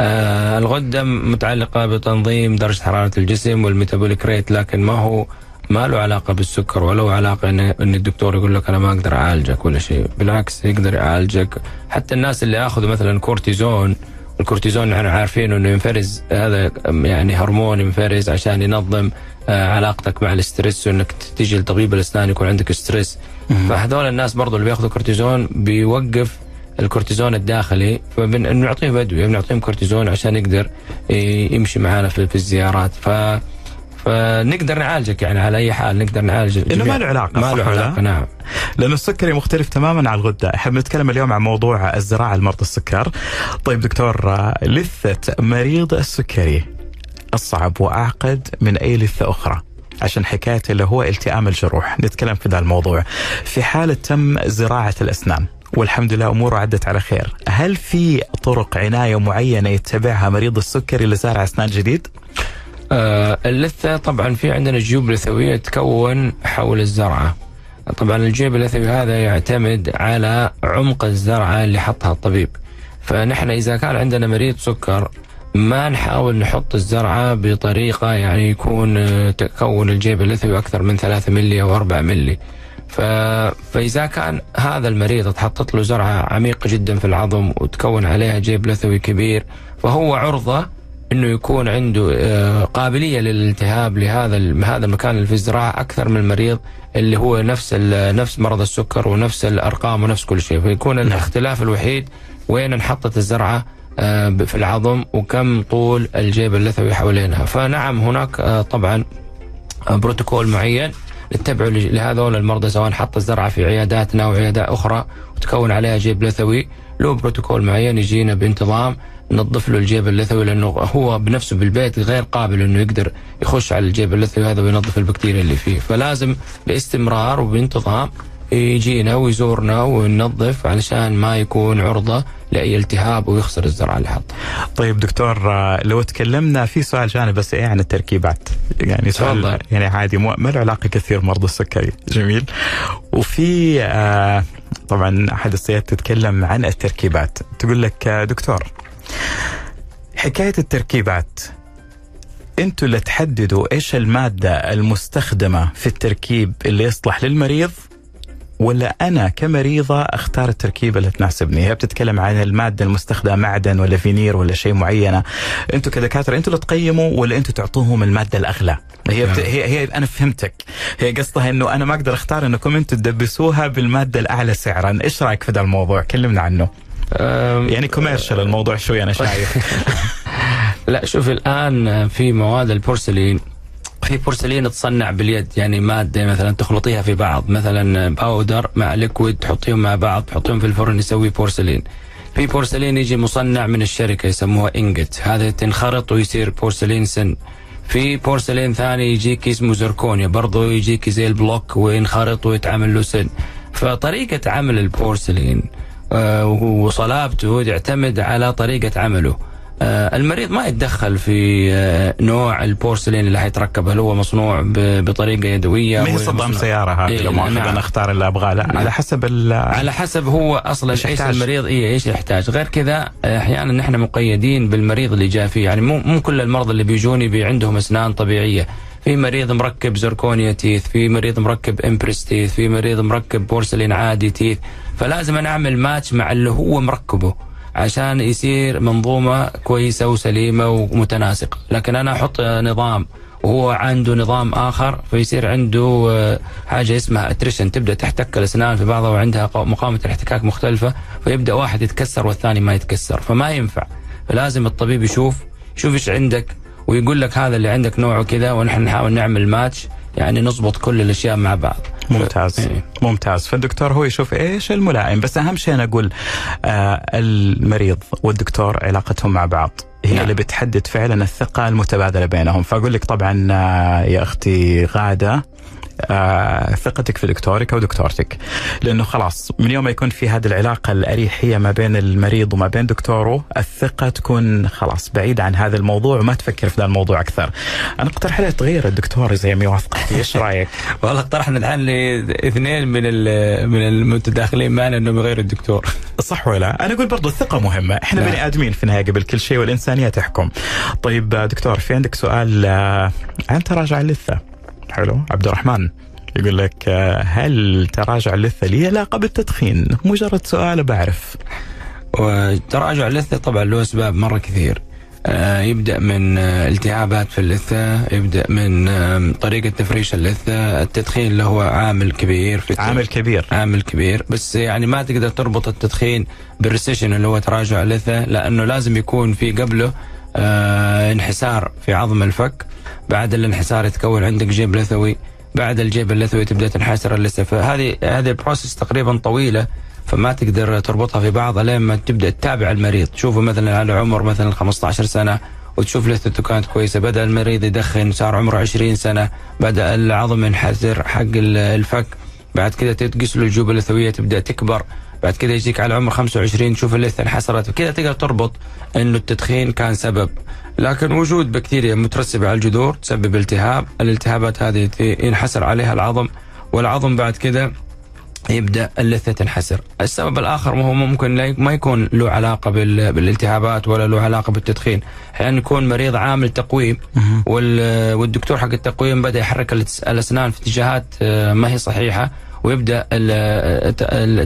آه الغدة متعلقة بتنظيم درجة حرارة الجسم وال metabolic rate لكن ما هو ما له علاقة بالسكر ولا له علاقة ان إن الدكتور يقول لك أنا ما أقدر أعالجك ولا شيء، بالعكس يقدر يعالجك، حتى الناس اللي يأخذوا مثلا كورتيزون الكورتيزون نحن عارفين إنه ينفرز هذا يعني هرمون ينفرز عشان ينظم علاقتك مع ال stress وإنك تيجي لطبيب الأسنان يكون عندك stress فهذول الناس برضو اللي بياخذوا كورتيزون بيوقف الكورتيزون الداخلي فبنعطيه بدوي بنعطيهم كورتيزون عشان يقدر يمشي معنا في, الزيارات ف فنقدر نعالجك يعني على أي حال نقدر نعالج الجميع. ما له علاقة، ما له؟ علاقة نعم لأنه السكري مختلف تماما عن الغدة، إحنا بنتكلم اليوم عن موضوع الزراعة لمرضى السكر. طيب دكتور آه، لثة مريض السكري أصعب وأعقد من أي لثة أخرى. عشان حكاية اللي هو التئام الجروح، نتكلم في ذا الموضوع. في حاله تم زراعة الأسنان والحمد لله اموره عدت على خير، هل في طرق عناية معينة يتبعها مريض السكري لزارع أسنان جديد؟ آه، اللثة طبعا في عندنا جيوب لثوية تكون حول الزرعة طبعا الجيب اللثوي هذا يعتمد على عمق الزرعة اللي حطها الطبيب فنحن إذا كان عندنا مريض سكر ما نحاول نحط الزرعة بطريقة يعني يكون آه، تكون الجيب اللثوي أكثر من 3 ملي أو 4 ملي ف... فإذا كان هذا المريض اتحطت له زرعة عميقة جدا في العظم وتكون عليها جيب لثوي كبير فهو عرضة إنه يكون عنده آه، قابلية للالتهاب لهذا هذا المكان اللي في الزراعة أكثر من المريض اللي هو نفس ال- نفس مرض السكر ونفس الأرقام ونفس كل شيء. فيكون الاختلاف الوحيد وين انحطت الزرعة في العظم وكم طول الجيب اللثوي حوالينها. فنعم هناك آه، طبعا بروتوكول معين نتبعه لهذول المرضى سواء حط الزرعة في عياداتنا أو عيادات أخرى وتكون عليها جيب لثوي. له بروتوكول معين يجينا بانتظام ننظف له الجيب اللثوي لأنه هو بنفسه بالبيت غير قابل إنه يقدر يخش على الجيب اللثوي هذا وينظف البكتيريا اللي فيه. فلازم باستمرار وبانتظام يجينا ويزورنا وننظف علشان ما يكون عرضة لأي التهاب ويخسر الزرع اللي حطه. طيب دكتور آه، لو تكلمنا في سؤال جانب بس إيه عن التركيبات يعني سؤال. يعني عادي ما له علاقة كثير مرضى السكري جميل وفي آه طبعا أحد السيادات تتكلم عن التركيبات تقول لك آه، دكتور حكاية التركيبات أنتوا اللي تحددوا إيش المادة المستخدمة في التركيب اللي يصلح للمريض ولا أنا كمريضة أختار التركيبة اللي تناسبني؟ هي بتتكلم عن المادة المستخدمة معدن ولا فينير ولا شيء معينة. أنتوا كدكاترة أنتوا اللي تقيموا ولا أنتوا تعطوهم المادة الأغلى؟ هي, بت... هي هي أنا فهمتك. هي قصدها إنه أنا ما أقدر أختار إنكم أنتوا تدبسوها بالمادة الأعلى سعرا. إيش رأيك في ذا الموضوع؟ كلمنا عنه. يعني commercial الموضوع شوي أنا شايف. لا شوف الآن في مواد البورسلين في بورسلين تصنع باليد يعني مادة مثلا تخلطيها في بعض مثلا powder مع liquid تحطيهم مع بعض تحطيهم في الفرن يسوي بورسلين. في بورسلين يجي مصنع من الشركة يسموها ingot هذا تنخرط ويصير بورسلين سن. في بورسلين ثاني يجيك اسمه زركونيا برضه يجيك زي ال block وينخرط ويتعمل له سن. فطريقة عمل البورسلين آه، وصلابته تعتمد على طريقة عمله. المريض ما يتدخل في آه، نوع البورسلين اللي حيتركب. هل هو مصنوع بطريقة يدوية؟ ما هي صدام سيارة هذه؟ إيه، لو نعم. أنا اختار اللي أبغاه. لا على حسب على حسب هو أصلا إيش؟ المريض. إيه إيش يحتاج. غير كذا آه، أحيانا نحن مقيدين بالمريض اللي جاء فيه. يعني مو مو كل المرضى اللي بيجوني بي عندهم أسنان طبيعية. في مريض مركب zirconia teeth في مريض مركب Empress teeth في مريض مركب بورسلين عادي teeth. فلازم أنا أعمل ماتش مع اللي هو مركبه. عشان يصير منظومة كويسة وسليمة ومتناسقه لكن أنا أحط نظام وهو عنده نظام آخر فيصير عنده آه، حاجة اسمها اتريشن تبدأ تحتك الأسنان في بعضها وعندها مقاومة الاحتكاك مختلفة فيبدأ واحد يتكسر والثاني ما يتكسر فما ينفع. فلازم الطبيب يشوف يشوف إيش عندك ويقول لك هذا اللي عندك نوعه كذا ونحن نحاول نعمل ماتش يعني نضبط كل الأشياء مع بعض. ممتاز. إيه. ممتاز. فالدكتور هو يشوف إيش الملائم. بس أهم شيء أنا أقول آه المريض والدكتور علاقتهم مع بعض. هي نعم. اللي بتحدد فعلا الثقة المتبادلة بينهم. فأقول لك طبعا آه يا أختي غادة آه ثقتك في دكتورك أو دكتورتك. لأنه خلاص من يوم ما يكون في هذه العلاقة الأريحية ما بين المريض وما بين دكتوره الثقة تكون خلاص بعيدة عن هذا الموضوع وما تفكر في ذا الموضوع أكثر. أنا أقترح عليه تغير الدكتور زي ما يوافقك. إيش رأيك؟ والله اقترحنا الان لاثنين من من المتداخلين معنا انهم يغيروا الدكتور. صح ولا أنا أقول برضو الثقة مهمة. إحنا نعم. بني آدمين في النهاية قبل كل شيء والإنسانية تحكم. طيب آه، دكتور في عندك سؤال؟ آه، عن تراجع اللثه حلو. عبد الرحمن يقول لك هل تراجع اللثة لي علاقة بالتدخين؟ مجرد سؤال بعرف. وتراجع اللثة طبعا له أسباب مرة كثير. آه، يبدأ من آه، التهابات في اللثة يبدأ من طريقة تفريش اللثة التدخين اللي هو عامل كبير في عامل كبير. عامل كبير. بس يعني ما تقدر تربط التدخين بال recession اللي هو تراجع اللثة لأنه لازم يكون في قبله آه انحسار في عظم الفك. بعد الانحسار يتكون عندك جيب لثوي بعد الجيب اللثوي تبدأ تنحسر اللثة. فهذه هذه ال process تقريبا طويلة فما تقدر تربطها في بعض لين ما تبدأ تتابع المريض. تشوفه مثلا على عمر مثلا 15 سنة وتشوف لثته كانت كويسة. بدأ المريض يدخن صار عمره 20 سنة بدأ العظم ينحسر حق ال- الفك. بعد كده تقيس له الجيوب اللثوية تبدأ تكبر. بعد كده يجيك على عمر 25 تشوف اللثه انحسرت كده تقدر تربط انه التدخين كان سبب. لكن وجود بكتيريا مترسبة على الجذور تسبب التهاب. الالتهابات هذه ينحسر عليها العظم والعظم بعد كده يبدأ اللثة تنحسر. السبب الآخر هو ممكن ما يكون له علاقة بال- بالالتهابات ولا له علاقة بالتدخين. أحيانا يكون مريض عامل تقويم وال- والدكتور حق التقويم بدأ يحرك الأسنان في اتجاهات آه، ما هي صحيحة. ويبدأ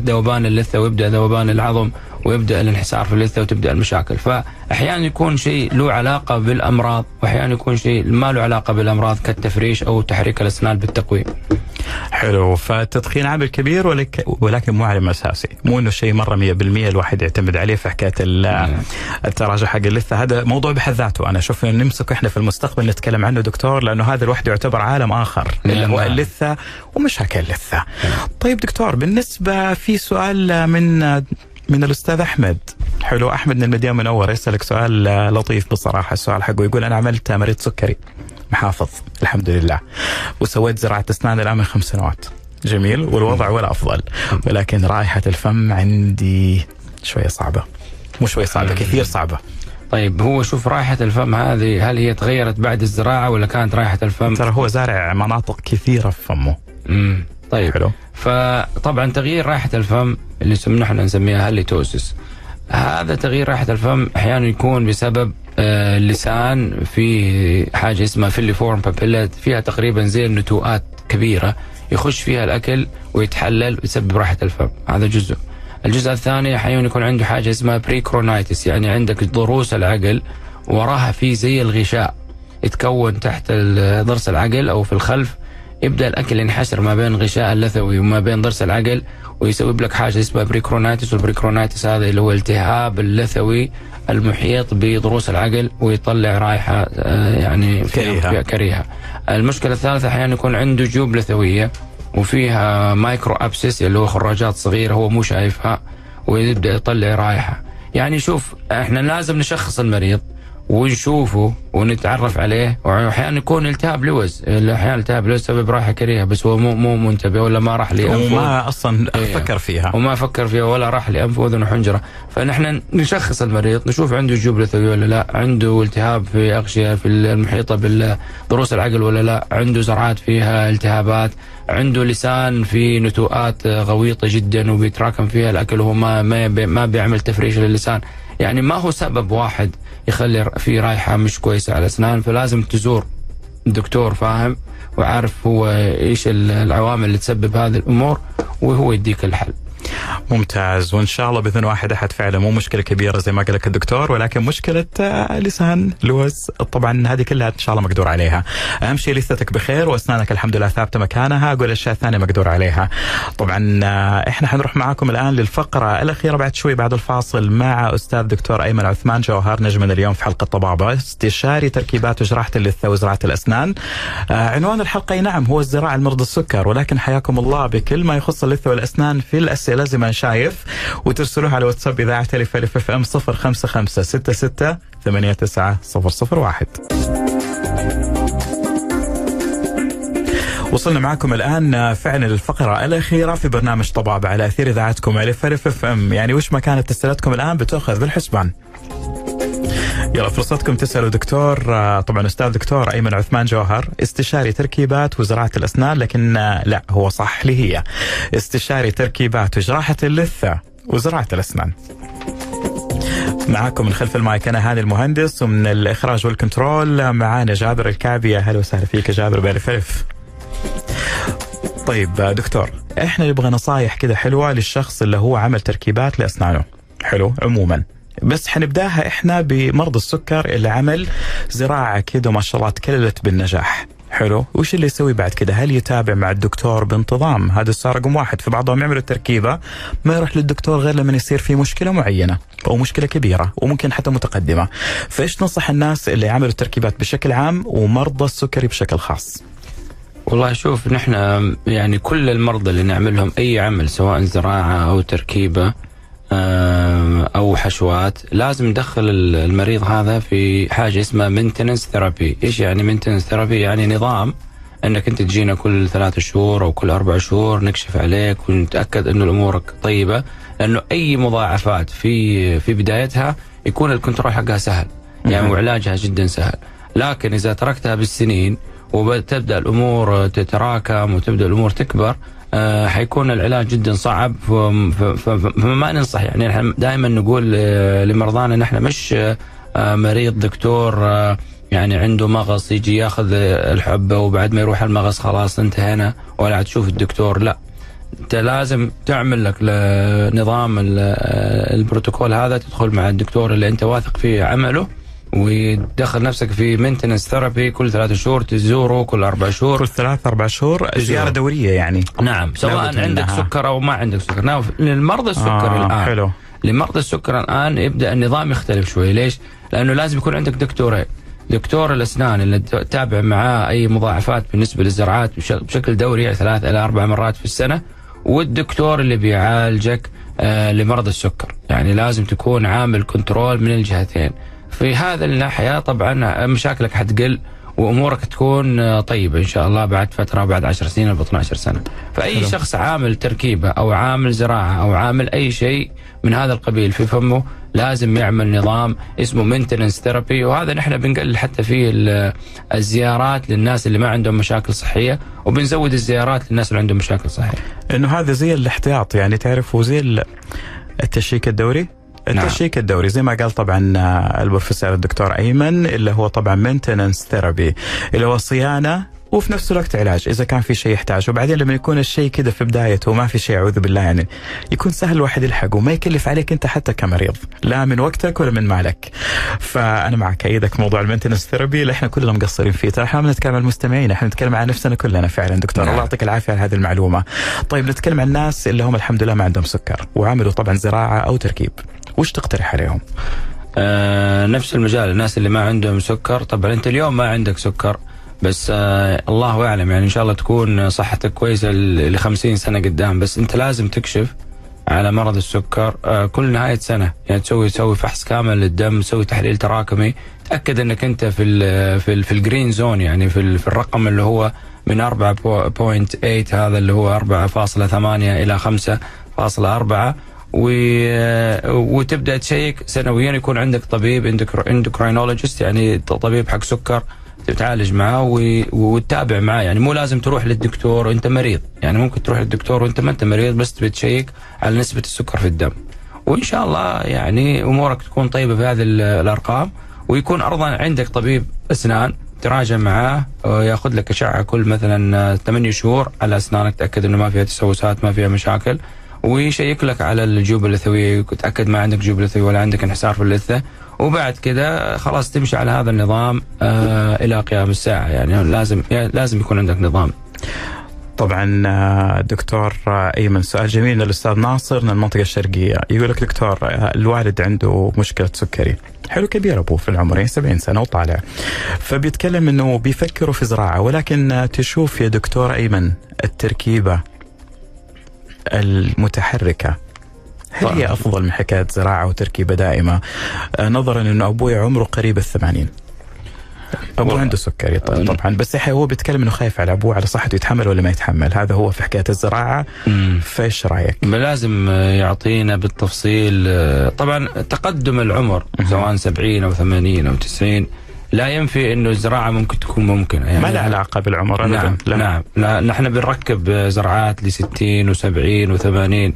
ذوبان اللثة ويبدأ ذوبان العظم ويبدأ الانحسار في اللثة وتبدأ المشاكل. فأحيانا يكون شيء له علاقة بالأمراض وأحيانا يكون شيء ما له علاقة بالأمراض كالتفريش أو تحريك الأسنان بالتقويم. حلو. فالتدخين عامل كبير ولك ولكن مو عامل أساسي. مو إنه شيء مرة 100% الواحد يعتمد عليه في حكاية ال- التراجع حق اللثة. هذا موضوع بحد ذاته. أنا أشوف إن نمسك إحنا في المستقبل نتكلم عنه دكتور لأنه هذا لوحده يعتبر عالم آخر. اللي هو نعم. اللثة ومشاكل اللثة. طيب دكتور بالنسبة في سؤال من من الأستاذ أحمد. حلو أحمد من المدينة المنورة. يسألك سؤال لطيف بصراحة. السؤال حقه يقول أنا عملت مريض سكري. محافظ. الحمد لله. وسويت زراعة أسنان الآن من خمس سنوات. جميل. والوضع ولا أفضل. ولكن رائحة الفم عندي شوية صعبة. مو شوية صعبة كثير صعبة. طيب هو شوف رائحة الفم هذه هل هي تغيرت بعد الزراعة ولا كانت رائحة الفم؟ ترى هو زارع مناطق كثيرة في فمه. مم. طيب. حلو. فطبعا تغيير رائحة الفم اللي نحن نسميها halitosis هذا تغيير رائحة الفم أحيانا يكون بسبب آه، اللسان في حاجة اسمها filiform papilla فيها تقريبا زي النتوءات كبيرة يخش فيها الأكل ويتحلل ويسبب رائحة الفم. هذا جزء. الجزء الثاني أحيانا يكون عنده حاجة اسمها pericoronitis يعني عندك ضروس العقل وراها في زي الغشاء يتكون تحت ضرس العقل أو في الخلف يبدا الأكل ينحشر ما بين غشاء اللثوي وما بين ضرس العقل ويسبب لك حاجة اسمها pericoronitis وال pericoronitis هذا اللي هو التهاب اللثوي المحيط بضروس العقل ويطلع رائحة آه، يعني. فيها كريهة. المشكلة الثالثة أحيانا يكون عنده جيوب لثوية وفيها micro abscess اللي هو خراجات صغيرة هو مو شايفها ويبدأ يطلع رائحة. يعني شوف إحنا لازم نشخص المريض ونشوفه ونتعرف عليه. وأحيانا يكون التهاب لوز. أحيانا التهاب لوز سبب رائحة كريهة بس هو مو مو منتبه ولا ما راح لأنفه. وما أصلا إيه. فكر فيها. وما فكر فيها ولا راح لانف واذن وحنجرة. فنحن نشخص المريض نشوف عنده جيوب لثوي ولا لا عنده التهاب في أغشية في المحيطة بالضروس العقل ولا لا عنده زرعات فيها التهابات. عنده لسان في نتوءات غويطة جدا وبيتراكم فيها الاكل وهو ما ما ما بيعمل تفريش للسان. يعني ما هو سبب واحد يخلي في رايحة مش كويسة على الاسنان فلازم تزور دكتور فاهم وعارف هو إيش العوامل اللي تسبب هذه الأمور وهو يديك الحل. ممتاز. وإن شاء الله بإذن واحد أحد فعلا. مو مشكلة كبيرة زي ما قال لك الدكتور ولكن مشكلة آه، لسان لوز طبعا هذه كلها إن شاء الله مقدور عليها. أهم شيء لثتك بخير وأسنانك الحمد لله ثابتة مكانها. أقول الاشياء الثانية مقدور عليها. طبعا آه، إحنا حنروح معاكم الآن للفقرة الأخيرة بعد شوي بعد الفاصل مع أستاذ دكتور أيمن عثمان جوهر نجمنا اليوم في حلقة طبابة. استشاري تركيبات وجراحه اللثة وزراعة الأسنان. آه، عنوان الحلقة نعم هو الزراعة لمرضى السكر ولكن حياكم الله بكل ما يخص اللثة والأسنان في الأسئلة زي ما أنا شايف وترسلوها على واتساب إذاعة الف ألف أف أم 055 66 89 001 وصلنا معكم الآن فعلا للفقره الأخيرة في برنامج طباب على أثير إذاعتكم ألف ألف أف أم. يعني وش ما كانت اسئلتكم الآن؟ بتؤخذ بالحسبان. يلا فرصتكم تسألوا دكتور آه، طبعا أستاذ دكتور أيمن عثمان جوهر استشاري تركيبات وزراعة الأسنان لكن آه، لا هو صح لي هي؟ استشاري تركيبات وجراحه اللثة وزراعة الأسنان. معاكم من خلف المايك أنا هاني المهندس ومن الإخراج وال control معانا جابر الكعبي أهلا وسهلا فيك جابر بألف ألف. طيب آه، دكتور إحنا نبغى نصايح كذا حلوة للشخص اللي هو عمل تركيبات لأسنانه. حلو عموما. بس حنبداها إحنا بمرضى السكر اللي عمل زراعة كده ما شاء الله تكللت بالنجاح. حلو؟ وش اللي يسوي بعد كده؟ هل يتابع مع الدكتور بانتظام؟ هذا السؤال رقم واحد. في بعضهم يعملوا التركيبة ما يروح للدكتور غير لما يصير في مشكلة معينة أو مشكلة كبيرة وممكن حتى متقدمة. فإيش تنصح الناس اللي عملوا التركيبات بشكل عام ومرضى السكري بشكل خاص؟ والله شوف نحن يعني كل المرضى اللي نعملهم أي عمل سواء زراعة أو تركيبة آم، أو حشوات. لازم ندخل ال- المريض هذا في حاجة اسمها maintenance therapy إيش يعني maintenance therapy يعني نظام إنك أنت تجينا كل ثلاثة شهور أو كل أربع شهور نكشف عليك ونتأكد إنه امورك طيبة. لأنه أي مضاعفات في في بدايتها يكون الكنترول حقها سهل. يعني وعلاجها جدا سهل. لكن إذا تركتها بالسنين وتبدا الأمور تتراكم وتبدأ الأمور تكبر آه، حيكون العلاج جدا صعب. فما ننصح يعني إحنا دائما نقول آه، لمرضانا ان إحنا مش آه، مريض دكتور آه، يعني عنده مغص يجي ياخذ الحبه وبعد ما يروح المغص خلاص انتهينا ولا عاد تشوف الدكتور. لا انت لازم تعمل لك نظام ال- البروتوكول هذا تدخل مع الدكتور اللي انت واثق فيه عمله. وتدخل نفسك في maintenance therapy كل ثلاثة شهور تزوره كل أربع شهور. كل ثلاث أربع شهور زيارة دورية يعني. نعم سواء عندك. سكر أو ما عندك سكر. نعم للمرضى السكر آه الآن. حلو. لمرضى السكر الآن يبدأ النظام يختلف شوي. ليش؟ لأنه لازم يكون عندك دكتورين دكتور الأسنان اللي تتابع معاه أي مضاعفات بالنسبة للزرعات بش- بشكل دوري يعني ثلاث إلى أربع مرات في السنة. والدكتور اللي بيعالجك آه لمرضى السكر. يعني لازم تكون عامل control من الجهتين. في هذا الناحية طبعا مشاكلك حتقل وأمورك تكون طيبة إن شاء الله بعد فترة بعد 10 سنين أو 12 سنة. فأي حلو. شخص عامل تركيبة أو عامل زراعة أو عامل أي شيء من هذا القبيل في فمه لازم يعمل نظام اسمه maintenance therapy وهذا نحن بنقلل حتى ال- الزيارات للناس اللي ما عندهم مشاكل صحية وبنزود الزيارات للناس اللي عندهم مشاكل صحية. إنه هذا زي الاحتياط يعني تعرف وزي ال- ال check الدوري؟ نعم. ال check الدوري زي ما قال طبعا البروفيسور الدكتور أيمن اللي هو طبعا maintenance therapy اللي هو صيانة وفي نفس الوقت علاج إذا كان في شيء يحتاج وبعدين لما يكون الشيء كذا في بدايته وما في شيء أعوذ بالله يعني يكون سهل الواحد يلحقه وما يكلف عليك أنت حتى كمريض لا من وقتك ولا من مالك. فأنا معك أيدك موضوع ال maintenance therapy اللي إحنا كلنا مقصرين فيه. ترى إحنا ما نتكلم عن المستمعين إحنا نتكلم عن نفسنا كلنا فعلا دكتور. نعم. الله يعطيك العافية على هذه المعلومة. طيب نتكلم عن الناس اللي هم الحمد لله ما عندهم سكر وعملوا طبعا زراعة أو تركيب. وش تقترح عليهم؟ آه نفس المجال الناس اللي ما عندهم سكر طبعا انت اليوم ما عندك سكر؟ بس آه الله أعلم يعني إن شاء الله تكون صحتك كويسة ل 50 سنة قدام. بس أنت لازم تكشف على مرض السكر آه كل نهاية سنة. يعني تسوي تسوي فحص كامل للدم تسوي تحليل تراكمي. تأكد إنك أنت في ال في ال في ال green zone يعني في, في الرقم اللي هو من 4.8 هذا اللي هو 4.8 إلى 5.4 و... وتبدأ تشيك. سنويا يكون عندك طبيب endocrinologist يعني طبيب حق سكر تتعالج معاه. وتتابع معاه يعني مو لازم تروح للدكتور وانت مريض. يعني ممكن تروح للدكتور وانت ما انت مريض بس تبي تشيك على نسبة السكر في الدم. وإن شاء الله يعني أمورك تكون طيبة في هذه ال- الأرقام. ويكون ارضا عندك طبيب أسنان تراجع معاه وياخذ لك اشعه كل مثلا 8 شهور. على أسنانك تأكد إنه ما فيها تسوسات ما فيها مشاكل. ويشيك لك على الجيوب اللثويه تأكد ما عندك جيوب لثويه ولا عندك انحسار في اللثة. وبعد كذا خلاص تمشي على هذا النظام آه إلى قيام الساعة. يعني لازم لازم يكون عندك نظام. طبعا آه، دكتور آه، أيمن سؤال جميل من الاستاذ ناصر من المنطقة الشرقية. يقول لك دكتور آه، الوالد عنده مشكلة سكري. حلو كبير أبوه في العمر يعني 70 سنة وطالع. فبيتكلم إنه بيفكروا في زراعة ولكن تشوف يا دكتور أيمن التركيبة المتحركة. هل هي طبعاً. أفضل من حكاية زراعة وتركيبة دائمة؟ آه، نظرا إنه أبوي عمره قريب الثمانين. أبوه. عنده سكري طبعا, بس هو بيتكلم إنه خايف على أبوه على صحته يتحمل ولا ما يتحمل. هذا هو في حكاية الزراعة. فإيش رأيك؟ لازم يعطينا بالتفصيل طبعا تقدم العمر سواء 70 أو 80 أو 90 لا ينفي إنه الزراعة ممكن تكون ممكنة يعني ما له علاقة بالعمر ابدا نعم لا. نعم لا نحن بنركب زرعات ل 60 و70 و80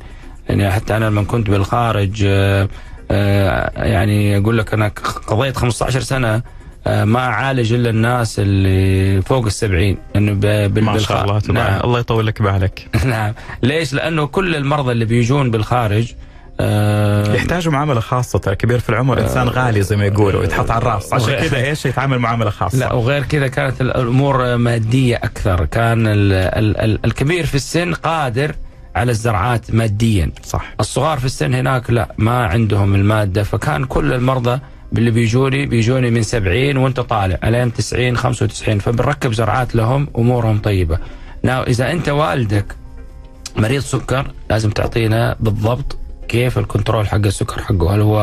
يعني حتى أنا لما كنت بالخارج آه، آه، يعني أقول لك أنا قضيت 15 سنة آه، ما أعالج إلا الناس اللي فوق السبعين انه ب- بال- ما شاء الله تبارك نعم الله يطول لك بالك نعم ليش؟ لأنه كل المرضى اللي بيجون بالخارج آه يحتاجوا معاملة خاصة. ترى كبير في العمر إنسان غالي زي ما يقولوا يتحط على الرأس. عشان كذا إيش يتعامل معاملة خاصة؟ لا وغير كذا كانت الأمور مادية أكثر. كان ال ال ال الكبير في السن قادر على الزرعات ماديا. صح. الصغار في السن هناك لا ما عندهم المادة. فكان كل المرضى اللي بيجوني بيجوني من 70 وانت طالع الين 90 95 فبنركب زرعات لهم أمورهم طيبة. ناو إذا أنت والدك مريض سكر لازم تعطينا بالضبط كيف الكنترول حق السكر حقه؟ هل هو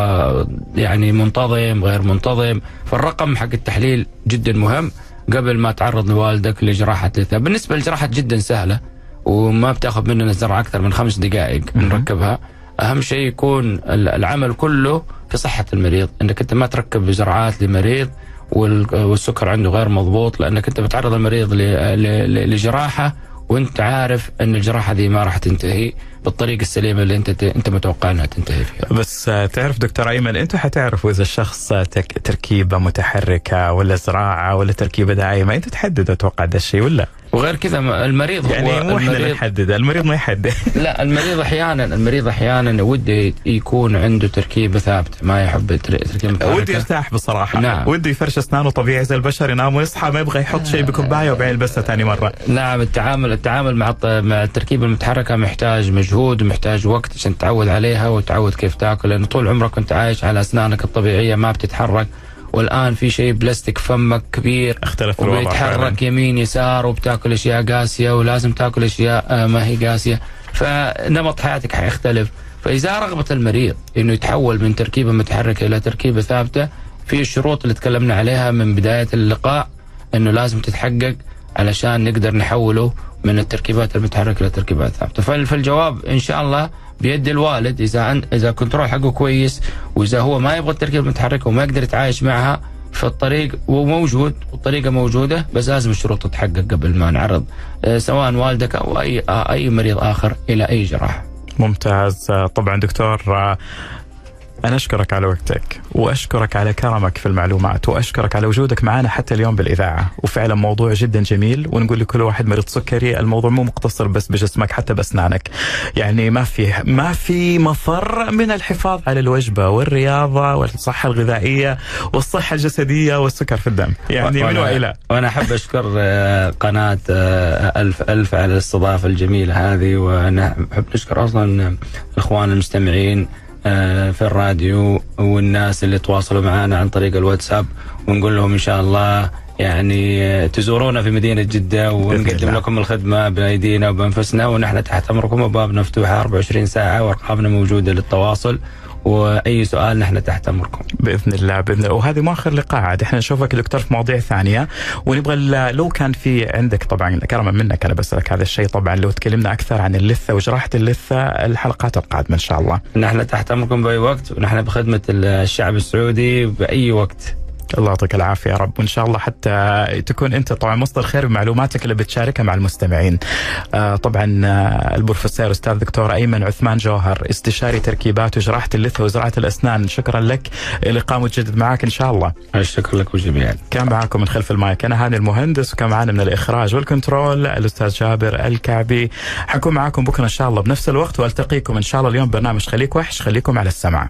يعني منتظم غير منتظم؟ فالرقم حق التحليل جدا مهم. قبل ما تعرض لوالدك لجراحة لثة. بالنسبة للجراحة جدا سهلة وما بتأخذ مننا الزرعة أكثر من خمس دقائق نركبها. أهم شيء يكون ال- العمل كله في صحة المريض أنك أنت ما تركب زرعات لمريض وال- والسكر عنده غير مضبوط لأنك أنت بتعرض المريض لجراحة وانت عارف ان الجراحة دي ما راح تنتهي بالطريقة السليمة اللي انت انت متوقع انها تنتهي فيها. بس تعرف دكتور أيمن أنتم حتعرفوا إذا الشخص تركيبة متحركة ولا زراعة ولا تركيبة دائمه انت تحدد أتوقع ده الشيء ولا؟ وغير كذا المريض يعني هو مو إحنا اللي نحدد المريض ما يحدد. لا المريض أحيانا المريض أحيانا وده يكون عنده تركيبة ثابتة ما يحب ودي المتحركه يرتاح بصراحة. نعم. ودي يفرش أسنانه طبيعي زي البشر ينام ويصحى ما يبغى يحط شيء بكوبايه وبعدين يلبسها ثاني مرة. نعم التعامل التعامل مع مع التركيبة المتحركة محتاج مجهود ومحتاج وقت عشان تتعود عليها وتعود كيف تاكل لأنه طول عمرك كنت عايش على أسنانك الطبيعية ما بتتحرك. والآن في شيء بلاستيك فمك كبير اختلف الوضع. وبيتحرك يمين يسار وبتاكل أشياء قاسية ولازم تاكل أشياء آه، ما هي قاسية. فنمط حياتك حيختلف. فإذا رغبة المريض إنه يتحول من تركيبة متحركة إلى تركيبة ثابتة في الشروط اللي تكلمنا عليها من بداية اللقاء إنه لازم تتحقق علشان نقدر نحوله من التركيبات المتحركة إلى تركيبات ثابته فال- فالجواب إن شاء الله بيد الوالد إذا عن إذا كنترول حقه كويس وإذا هو ما يبغى التركيبه المتحركه وما يقدر يتعايش معها فالطريق وموجود والطريقة موجودة بس لازم الشروط تتحقق قبل ما نعرض آه، سواء والدك اي آه، أي مريض آخر إلى أي جراحه. ممتاز طبعا دكتور آه، أنا أشكرك على وقتك وأشكرك على كرمك في المعلومات وأشكرك على وجودك معنا حتى اليوم بالإذاعة. وفعلا موضوع جدا جميل ونقول لكل واحد مريض سكري الموضوع مو مقتصر بس بجسمك حتى بأسنانك. يعني ما في ما في مفر من الحفاظ على الوجبة والرياضة والصحة الغذائية والصحة الجسدية والسكر في الدم. يعني من وأنا- وإلى. وأنا أحب أشكر آه، قناة آه، ألف ألف على الاستضافة الجميلة هذه ونحب نشكر أصلا الاخوان المستمعين في الراديو والناس اللي تواصلوا معنا عن طريق الواتساب ونقول لهم إن شاء الله يعني آه، تزورونا في مدينة جدة ونقدم. لكم الخدمة بأيدينا وبأنفسنا ونحن تحت أمركم وبابنا مفتوحه 24 ساعة وأرقامنا موجودة للتواصل وأي سؤال نحن تحت أمركم. بإذن الله بإذن الله. وهذه ما آخر لقاء عاد. إحنا نشوفك دكتور في مواضيع ثانية. ونبغى لو كان في عندك طبعا كرما منك أنا بسالك هذا الشيء طبعا لو تكلمنا أكثر عن اللثة وجراحة اللثة الحلقات القادمة إن شاء الله. نحن تحت أمركم بأي وقت ونحن بخدمة الشعب السعودي بأي وقت. الله يعطيك العافية يا رب. وإن شاء الله حتى تكون أنت طبعا مصدر خير بمعلوماتك اللي بتشاركها مع المستمعين. آه طبعا آه البروفيسور أستاذ دكتور أيمن عثمان جوهر استشاري تركيبات وجراحه اللثة وزراعه الأسنان. شكرا لك. اللقاء متجدد معك إن شاء الله. الشكر لك وجميعا. كان معاكم من خلف المايك. أنا هاني المهندس وكان معنا من الإخراج وال control الأستاذ جابر الكعبي. حكون معاكم بكرة إن شاء الله بنفس الوقت وألتقيكم إن شاء الله. اليوم برنامج خليك وحش خليكم على السمع.